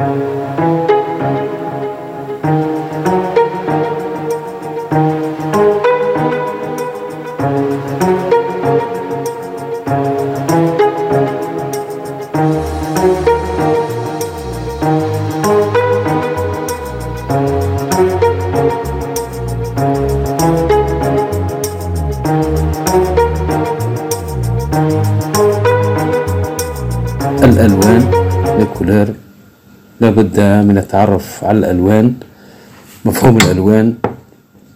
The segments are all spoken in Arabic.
الألوان لابد من التعرف على الألوان مفهوم الألوان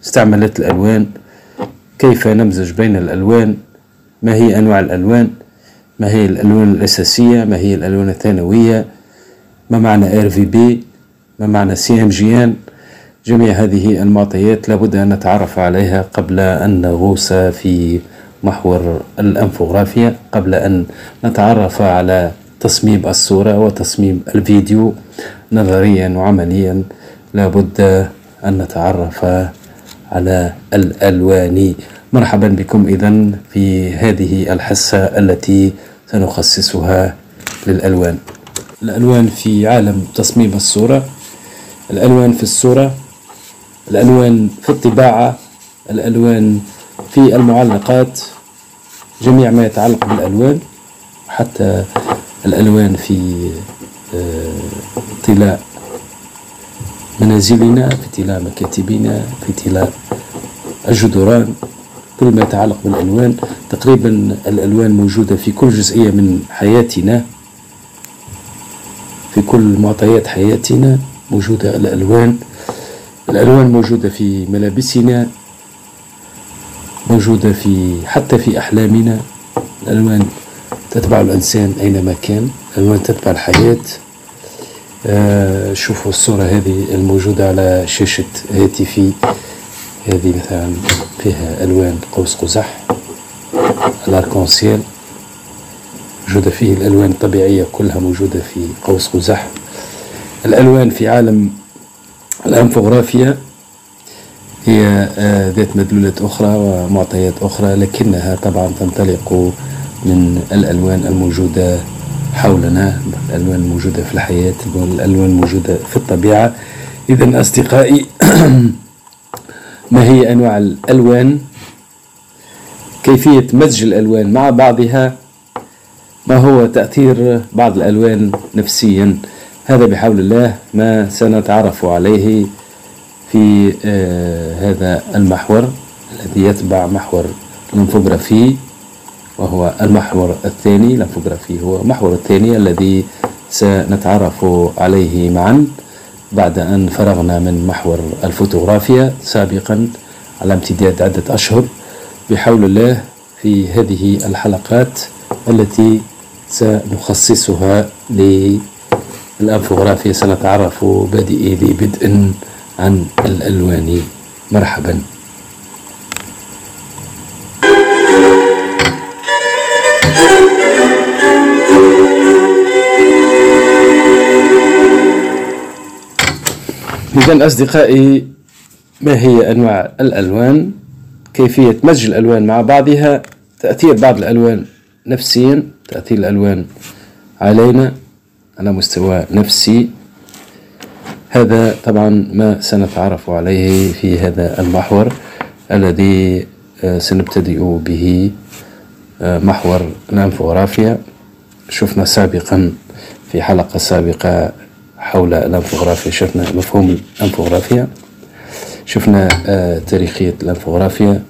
استعمالات الألوان كيف نمزج بين الألوان ما هي أنواع الألوان ما هي الألوان الأساسية ما هي الألوان الثانوية ما معنى بي ما معنى ان جميع هذه المعطيات لابد أن نتعرف عليها قبل أن نغوص في محور الأنفوغرافيا قبل أن نتعرف على تصميم الصورة وتصميم الفيديو. نظريا وعمليا لابد أن نتعرف على الألوان. مرحبا بكم إذا في هذه الحصة التي سنخصصها للألوان. الألوان في عالم تصميم الصورة. الألوان في الصورة الألوان في الطباعة الألوان في المعلقات جميع ما يتعلق بالألوان حتى الألوان في طلاء منازلنا في طلاء مكاتبنا في طلاء الجدران كل ما يتعلق بالألوان. تقريبا الألوان موجودة في كل جزئية من حياتنا في كل معطيات حياتنا موجودة الألوان. الألوان موجودة في ملابسنا موجودة في حتى في أحلامنا. الألوان تتبع الإنسان أينما كان الألوان تتبع الحياة. آه شوفوا الصورة هذه الموجودة على شاشة هاتفي. هذه مثلا فيها ألوان قوس قزح الأركونسيال موجودة فيه الألوان الطبيعية كلها موجودة في قوس قزح. الألوان في عالم الأنفوغرافيا هي آه، ذات مدلولات أخرى ومعطيات أخرى لكنها طبعا تنطلق من الألوان الموجودة حولنا الألوان الموجودة في الحياة الألوان الموجودة في الطبيعة. إذا أصدقائي ما هي أنواع الألوان؟ كيفية مزج الألوان مع بعضها؟ ما هو تأثير بعض الألوان نفسيا؟ هذا بحول الله ما سنتعرف عليه في آه هذا المحور الذي يتبع محور الانفوغرافي وهو المحور الثاني الانفوغرافي هو المحور الثاني الذي سنتعرف عليه معا بعد أن فرغنا من محور الفوتوغرافيا. سابقا على امتداد عدة أشهر بحول الله في هذه الحلقات التي سنخصصها للأنفوغرافيا. سنتعرف بادئ ذي بدء عن الألوان. مرحبا. إذا أصدقائي ما هي أنواع الألوان؟ كيفية مزج الألوان مع بعضها؟ تأثير بعض الألوان نفسيا تأثير الألوان علينا على مستوى نفسي. هذا طبعا ما سنتعرف عليه في هذا المحور الذي آه، سنبتدئ به. محور الانفوغرافيا شفنا سابقا في حلقة سابقة حول الانفوغرافيا شفنا مفهوم الانفوغرافيا شفنا آه، تاريخية الانفوغرافيا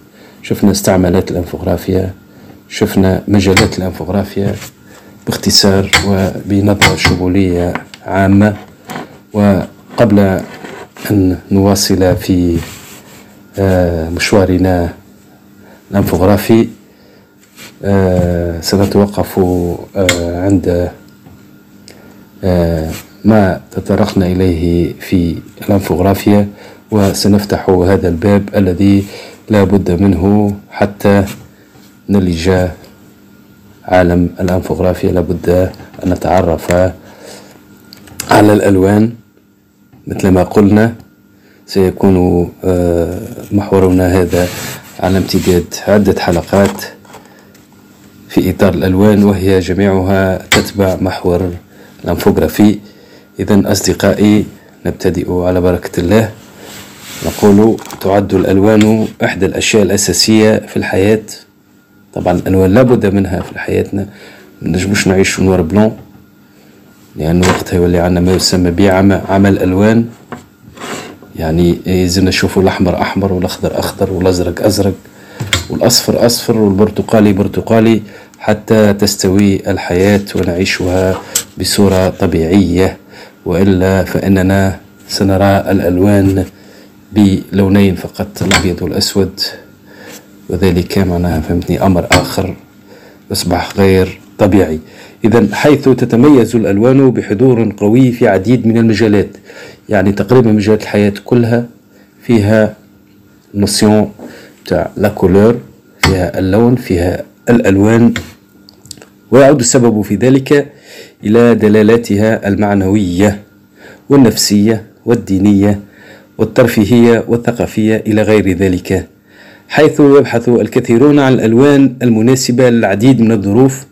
شفنا استعمالات الانفوغرافيا شفنا مجالات الانفوغرافيا باختصار وبنظرة شمولية عامة. وقبل أن نواصل في آه، مشوارنا الانفوغرافي آه، سنتوقف عند ما تطرقنا إليه في الانفوغرافيا وسنفتح هذا الباب الذي لا بد منه حتى نلج عالم الانفوغرافيا. لابد أن نتعرف على الألوان. مثل ما قلنا سيكون آه، محورنا هذا على امتداد عدة حلقات. في إطار الألوان وهي جميعها تتبع محور الأنفوغرافي. إذا أصدقائي نبتدئ على بركة الله. نقول تعد الألوان إحدى الأشياء الأساسية في الحياة. طبعا الألوان لابد منها في حياتنا ما نجموش نعيش نوار بلون لأن وقتها يولي عندنا ما يسمى بعمل ألوان. يعني يلزمنا نشوفوا الأحمر أحمر والأخضر أخضر والأزرق أزرق والأصفر أصفر والبرتقالي برتقالي. حتى تستوي الحياة ونعيشها بصورة طبيعية. وإلا فإننا سنرى الألوان بلونين فقط الأبيض والأسود. وذلك معناها فهمتني أمر آخر يصبح غير طبيعي. إذا حيث تتميز الألوان بحضور قوي في عديد من المجالات يعني تقريبا مجالات الحياة كلها فيها نوسيون تاع لا كولور فيها اللون فيها الألوان. ويعود السبب في ذلك إلى دلالاتها المعنوية والنفسية والدينية والترفيهية والثقافية إلى غير ذلك حيث يبحث الكثيرون عن الألوان المناسبة للعديد من الظروف.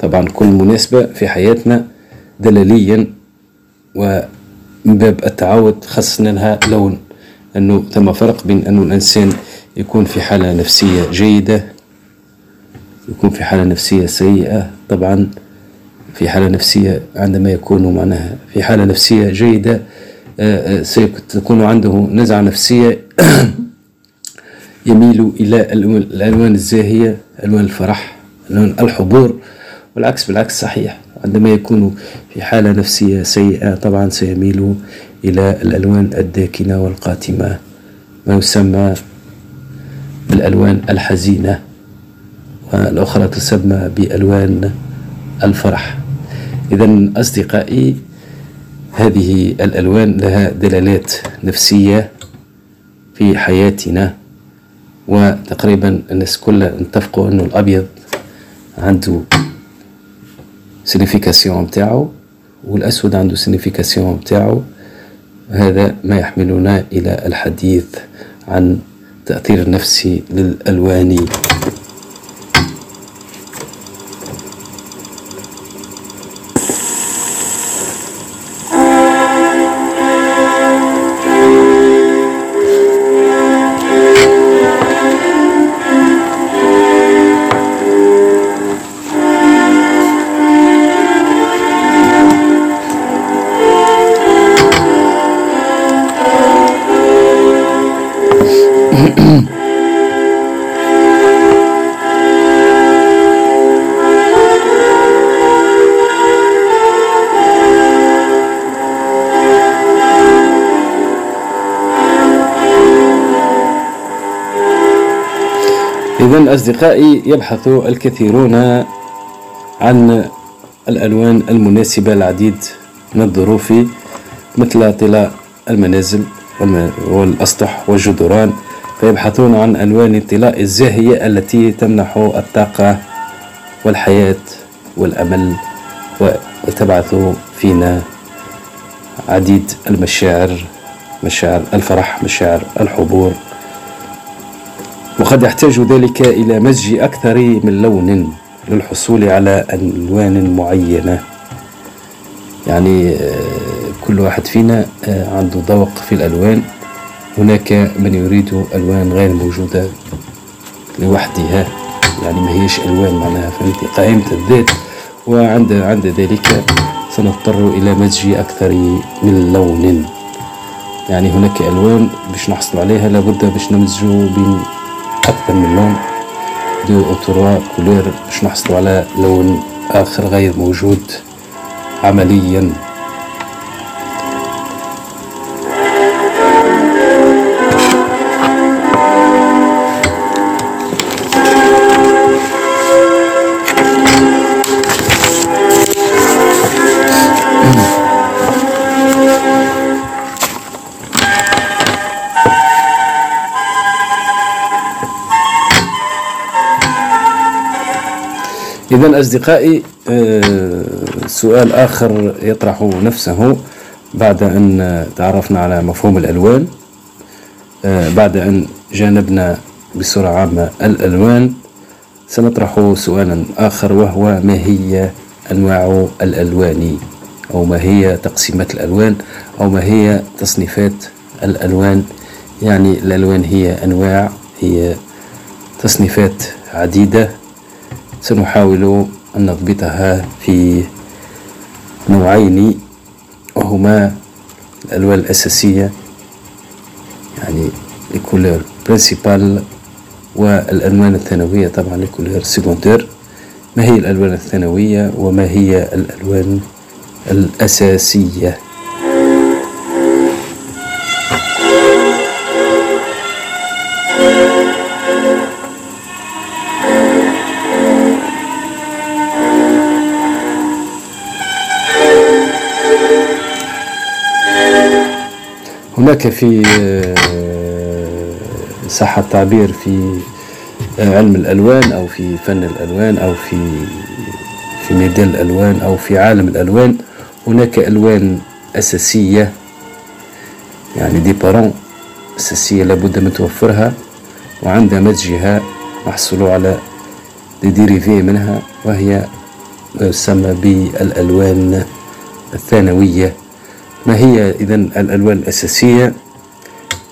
طبعا كل مناسبة في حياتنا دلاليا ومن باب التعود خصنا لها لون أنه ثم فرق بين أنه الإنسان يكون في حالة نفسية جيدة يكون في حالة نفسية سيئة. طبعا في حالة نفسية عندما يكون معناها في حالة نفسية جيدة آه، آه، سيكون عنده نزعة نفسية. يميل إلى الألوان الزاهية ألوان الفرح ألوان الحضور. والعكس بالعكس صحيح. عندما يكون في حالة نفسية سيئة طبعا سيميل إلى الألوان الداكنة والقاتمة. ما يسمى بالألوان الحزينة. والأخرى تسمى بألوان الفرح. إذا أصدقائي هذه الألوان لها دلالات نفسية في حياتنا وتقريبا الناس كلها اتفقوا أنه الأبيض عنده signification متاعو والأسود عنده signification متاعو هذا ما يحملنا إلى الحديث عن تأثير النفسي للألوان. إذا أصدقائي يبحث الكثيرون عن الألوان المناسبة للعديد من الظروف مثل طلاء المنازل والأسطح والجدران فيبحثون عن ألوان الطلاء الزاهية التي تمنح الطاقة والحياة والأمل وتبعث فينا عديد المشاعر مشاعر الفرح مشاعر الحبور وقد يحتاج ذلك إلى مزج أكثر من لون للحصول على ألوان معينة. يعني آه، كل واحد فينا آه، عنده ذوق في الألوان. هناك من يريد ألوان غير موجودة لوحدها. يعني ما هيش ألوان معناها فهمتي قائمة الذات. وعند عند ذلك سنضطر إلى مزج أكثر من لون. يعني هناك ألوان باش نحصل عليها لابد باش نمزجوا بين أكثر من لون deux ou trois couleurs باش نحصلوا على لون آخر غير موجود عمليا. إذا أصدقائي آه، سؤال آخر يطرح نفسه بعد أن تعرفنا على مفهوم الألوان. آه، بعد أن جانبنا بصورة عامة الألوان سنطرح سؤالا آخر وهو ما هي أنواع الألوان أو ما هي تقسيمات الألوان أو ما هي تصنيفات الألوان؟ يعني الألوان هي أنواع هي تصنيفات عديدة. سنحاول أن نضبطها في نوعين وهما الألوان الأساسية يعني ال couleurs principales والألوان الثانوية طبعا ال couleurs secondaires ما هي الألوان الثانوية وما هي الألوان الأساسية؟ هناك في صح التعبير في علم الألوان أو في فن الألوان أو في في ميدان الألوان أو في عالم الألوان هناك ألوان أساسية يعني دي بارون أساسية لابد من توفرها وعند مزجها نحصل على دي ديريفي منها وهي ما يسمى بالألوان الثانوية. ما هي إذا الألوان الأساسية؟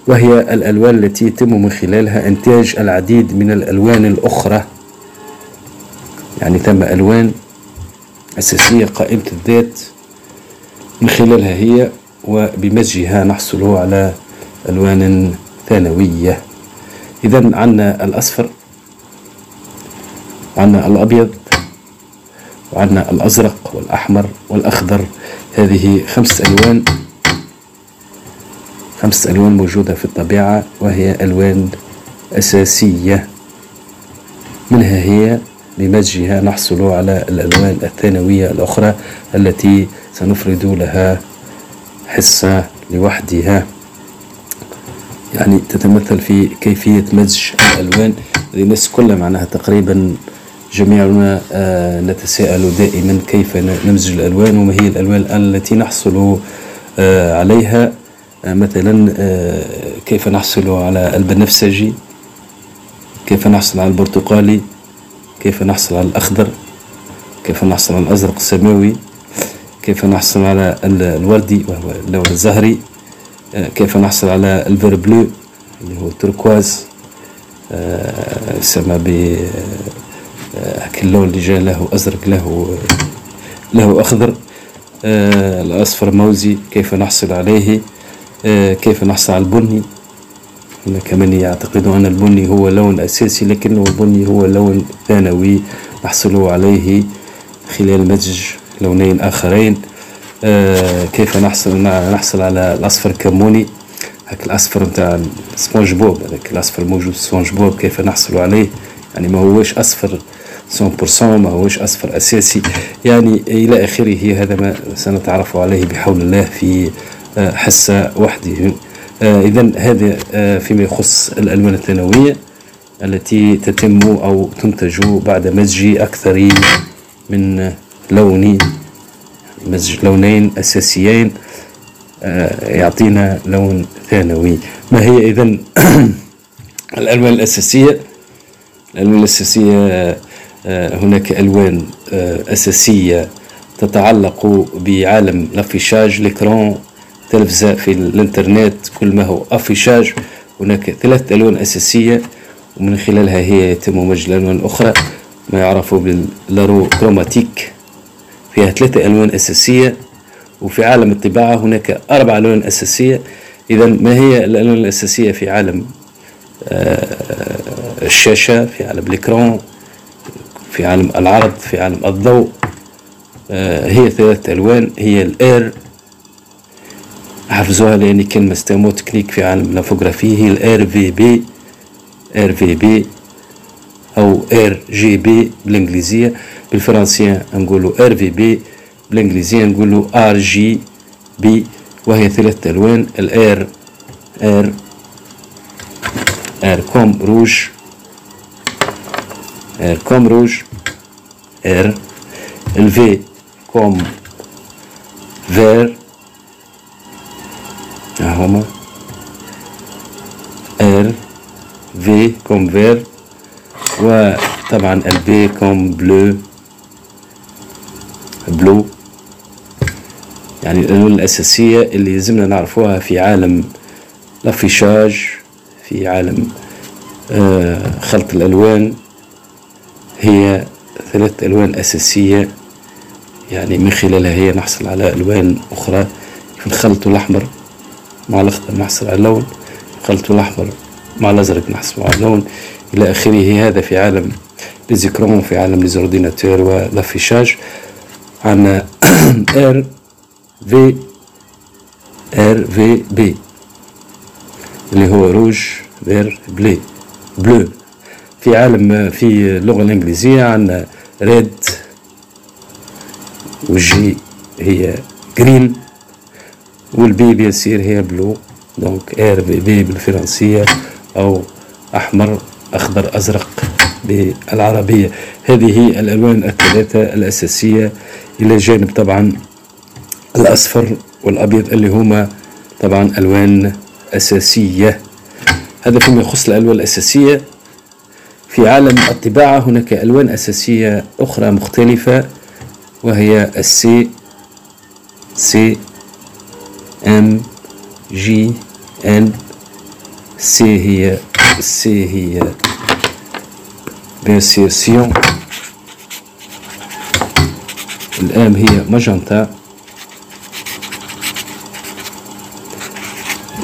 وهي الألوان التي يتم من خلالها إنتاج العديد من الألوان الأخرى. يعني ثم ألوان أساسية قائمة الذات من خلالها هي وبمزجها نحصل على ألوان ثانوية. إذا عندنا الأصفر عندنا الأبيض وعندنا الأزرق والأحمر والأخضر. هذه خمسة ألوان. خمسة ألوان موجودة في الطبيعة وهي ألوان أساسية. منها هي بمزجها نحصل على الألوان الثانوية الأخرى التي سنفرد لها حصة لوحدها. يعني تتمثل في كيفية مزج الألوان. الناس كلها معناها تقريبا جميعنا آه، نتساءل دائما كيف نمزج الألوان وما هي الألوان التي نحصل آه، عليها؟ آه، مثلا كيف نحصل على البنفسجي؟ كيف نحصل على البرتقالي؟ كيف نحصل على الأخضر؟ كيف نحصل على الأزرق السماوي؟ كيف نحصل على الوردي وهو اللون الزهري؟ كيف نحصل على ال vert bleu اللي هو التركواز؟ يسمى ب هاك اللون اللي جا له أزرق له له أخضر. آه الأصفر موزي كيف نحصل عليه؟ آه كيف نحصل على البني؟ هناك من يعتقد أن البني هو لون أساسي لكنه البني هو لون ثانوي نحصل عليه خلال مزج لونين آخرين. آه كيف نحصل نحصل على الأصفر الكموني هاك الأصفر نتاع سبونج بوب هذاك الأصفر موجود سبونج بوب كيف نحصل عليه؟ يعني ما هوش أصفر. 100% ما هوش أصفر أساسي. يعني إلى آخره هذا ما سنتعرف عليه بحول الله في آه، حصة وحده. آه، إذا هذا آه، فيما يخص الألوان الثانوية التي تتم أو تنتج بعد مزج أكثر من لون مزج لونين أساسيين يعطينا لون ثانوي. ما هي إذا الألوان الأساسية؟ الألوان الأساسية هناك ألوان آه، أساسية تتعلق بعالم الافيشاج ليكرون تلفزة في الإنترنت كل ما هو افيشاج هناك ثلاث ألوان أساسية ومن خلالها هي يتم مجد الألوان الأخرى ما يعرف بال la roue chromatique فيها ثلاثة ألوان أساسية وفي عالم الطباعة هناك أربع ألوان أساسية. إذا ما هي الألوان الأساسية في عالم آه، الشاشة في عالم ال écran في عالم العرض في عالم الضوء. آه، هي ثلاث ألوان هي الـ R حفظوها لأن كلمة c'est un mot technique في عالم ال infographie هي ال RVB RVB أو إير جي بي بالإنجليزية. بالفرنسية نقولوا إير في بي بالإنجليزية نقولوا en RGB. وهي ثلاث ألوان ال R R R comme rouge. R comme rouge, R, le V comme vert, R, V comme vert, B comme bleu, bleu, يعني الألوان الأساسية اللي يلزمنا نعرفوها في عالم الافيشاج في عالم آه، خلط الألوان. هي ثلاث ألوان أساسية. يعني من خلالها هي نحصل على ألوان أخرى. في الخلط الأحمر مع الأخضر نحصل على اللون الخلط الأحمر مع الأزرق نحصل على اللون إلى آخره هذا في عالم les écrans في عالم les ordinateurs وال affichage. عندنا RV RVB اللي هو rouge vert bleu bleu في عالم في اللغة الإنجليزية عندنا red وال G هي green وال B بيصير هي blue donc RVB بالفرنسية أو أحمر أخضر أزرق بالعربية. هذه الألوان الثلاثة الأساسية إلى جانب طبعا الأصفر والأبيض اللي هما طبعا ألوان أساسية. هذا فيما يخص الألوان الأساسية. في عالم الطباعة هناك ألوان أساسية أخرى مختلفة وهي السي سي إم جي إن. سي هي سي هي. بيرسيسيون الآم هي ماجنتا.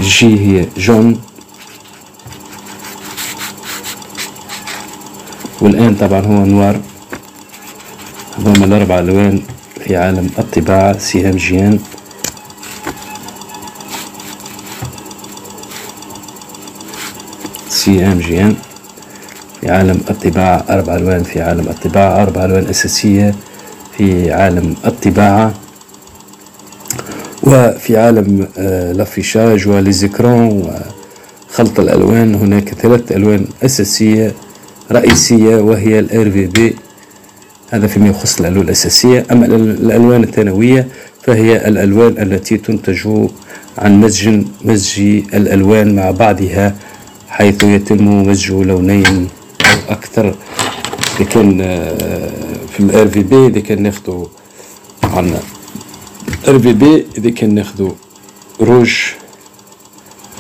جي هي جون. وال N طبعا هو noir هذوما الأربع ألوان في عالم الطباعة سي ام جي ان سي ام جي ان في عالم الطباعة أربع ألوان في عالم الطباعة أربع ألوان أساسية في عالم الطباعة. وفي عالم آه، l'affichage و les écrans وخلط الألوان هناك ثلاث ألوان أساسية. رئيسية وهي ال RVB هذا فيما يخص الألوان الأساسية. أما الألوان الثانوية فهي الألوان التي تنتج عن مزج مزج الألوان مع بعضها حيث يتم مزج لونين أو أكثر. آه، في ال RVB إذا كان ناخذ عندنا RVB إذا كان ناخذ rouge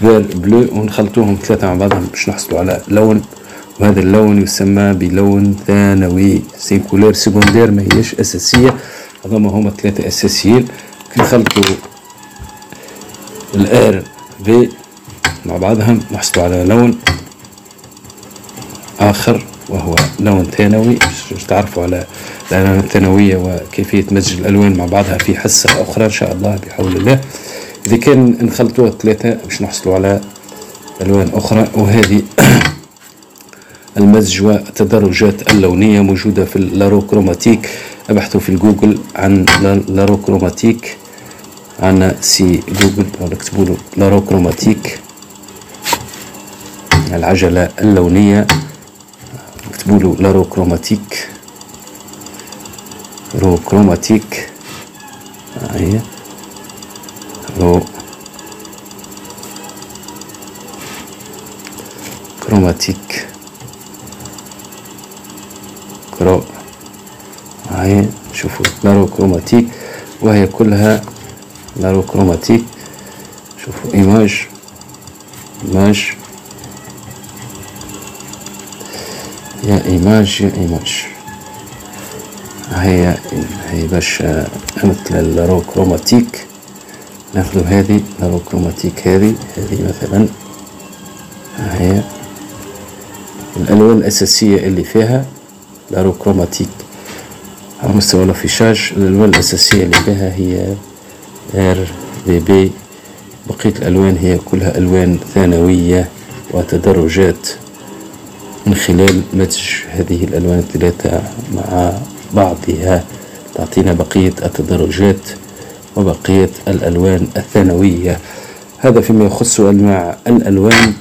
vert bleu ونخلطوهم ثلاثة مع بعضهم باش نحصلوا على لون وهذا اللون يسمى بلون ثانوي. c'est couleur secondaire ما هيش أساسية. هذوما هما ثلاثة أساسيين. كي نخلطوا ال RV مع بعضهم نحصلوا على لون آخر وهو لون ثانوي. باش تعرفوا على الألوان الثانوية وكيفية مزج الألوان مع بعضها في حصة أخرى إن شاء الله بحول الله. إذا كان نخلطوها ثلاثة باش نحصلوا على ألوان أخرى. وهذه المزج والتدرجات اللونية موجودة في ال la roue chromatique. ابحثوا في الجوجل عن la roue chromatique. عنا سي جوجل اكتبوا له la roue chromatique. العجلة اللونية اكتبوا له la roue chromatique. روكروماتيك. هي. رو. كروماتيك. كرو هاي شوفوا نارو كروماتيك وهي كلها نارو كروماتيك شوفوا إيماج. إيماج. يا إيماج يا إيماج. هي هي باش مثل الرو كروماتيك ناخذ هذه الرو كروماتيك هذه هذه مثلا. هي الألوان الأساسية اللي فيها. لاروكروماتيك على مستوى الافيشاج الألوان الأساسية اللي فيها هي ار بي بي بقية الألوان هي كلها ألوان ثانوية وتدرجات من خلال مزج هذه الألوان الثلاثة مع بعضها تعطينا بقية التدرجات وبقية الألوان الثانوية هذا فيما يخص أنواع الألوان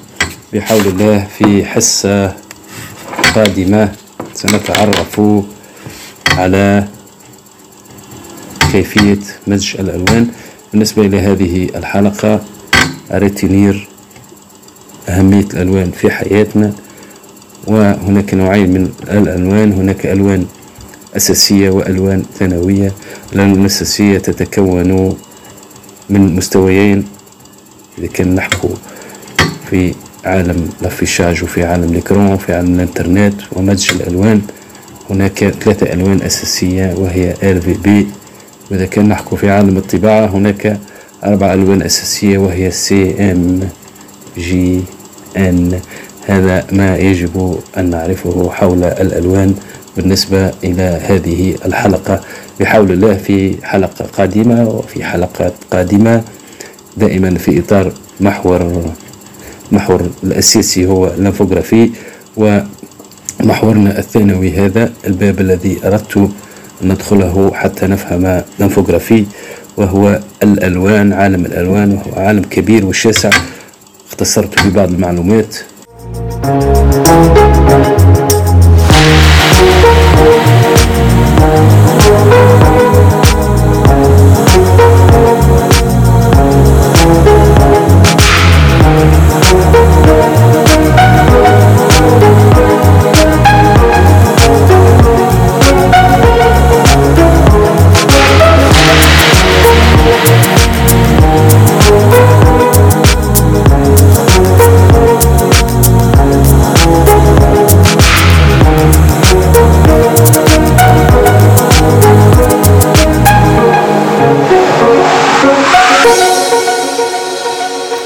بحول الله في حصة قادمة سنتعرف على كيفية مزج الألوان. بالنسبة إلى هذه الحلقة retenir أهمية الألوان في حياتنا وهناك نوعين من الألوان. هناك ألوان أساسية وألوان ثانوية. الألوان الأساسية تتكون من مستويين إذا كان نحكو في عالم ال affichage وفي عالم ال écran وفي عالم الإنترنت ومزج الألوان. هناك ثلاثة ألوان أساسية وهي RVB وإذا كان نحكو في عالم الطباعة هناك أربع ألوان أساسية وهي CMJN هذا ما يجب أن نعرفه حول الألوان بالنسبة إلى هذه الحلقة. بحول الله في حلقة قادمة وفي حلقات قادمة. دائما في إطار محور محور الأساسي هو ال infographie ومحورنا الثانوي هذا الباب الذي أردت ندخله حتى نفهم الانفوغرافي وهو الألوان عالم الألوان وهو عالم كبير وشاسع. اختصرت في بعض المعلومات.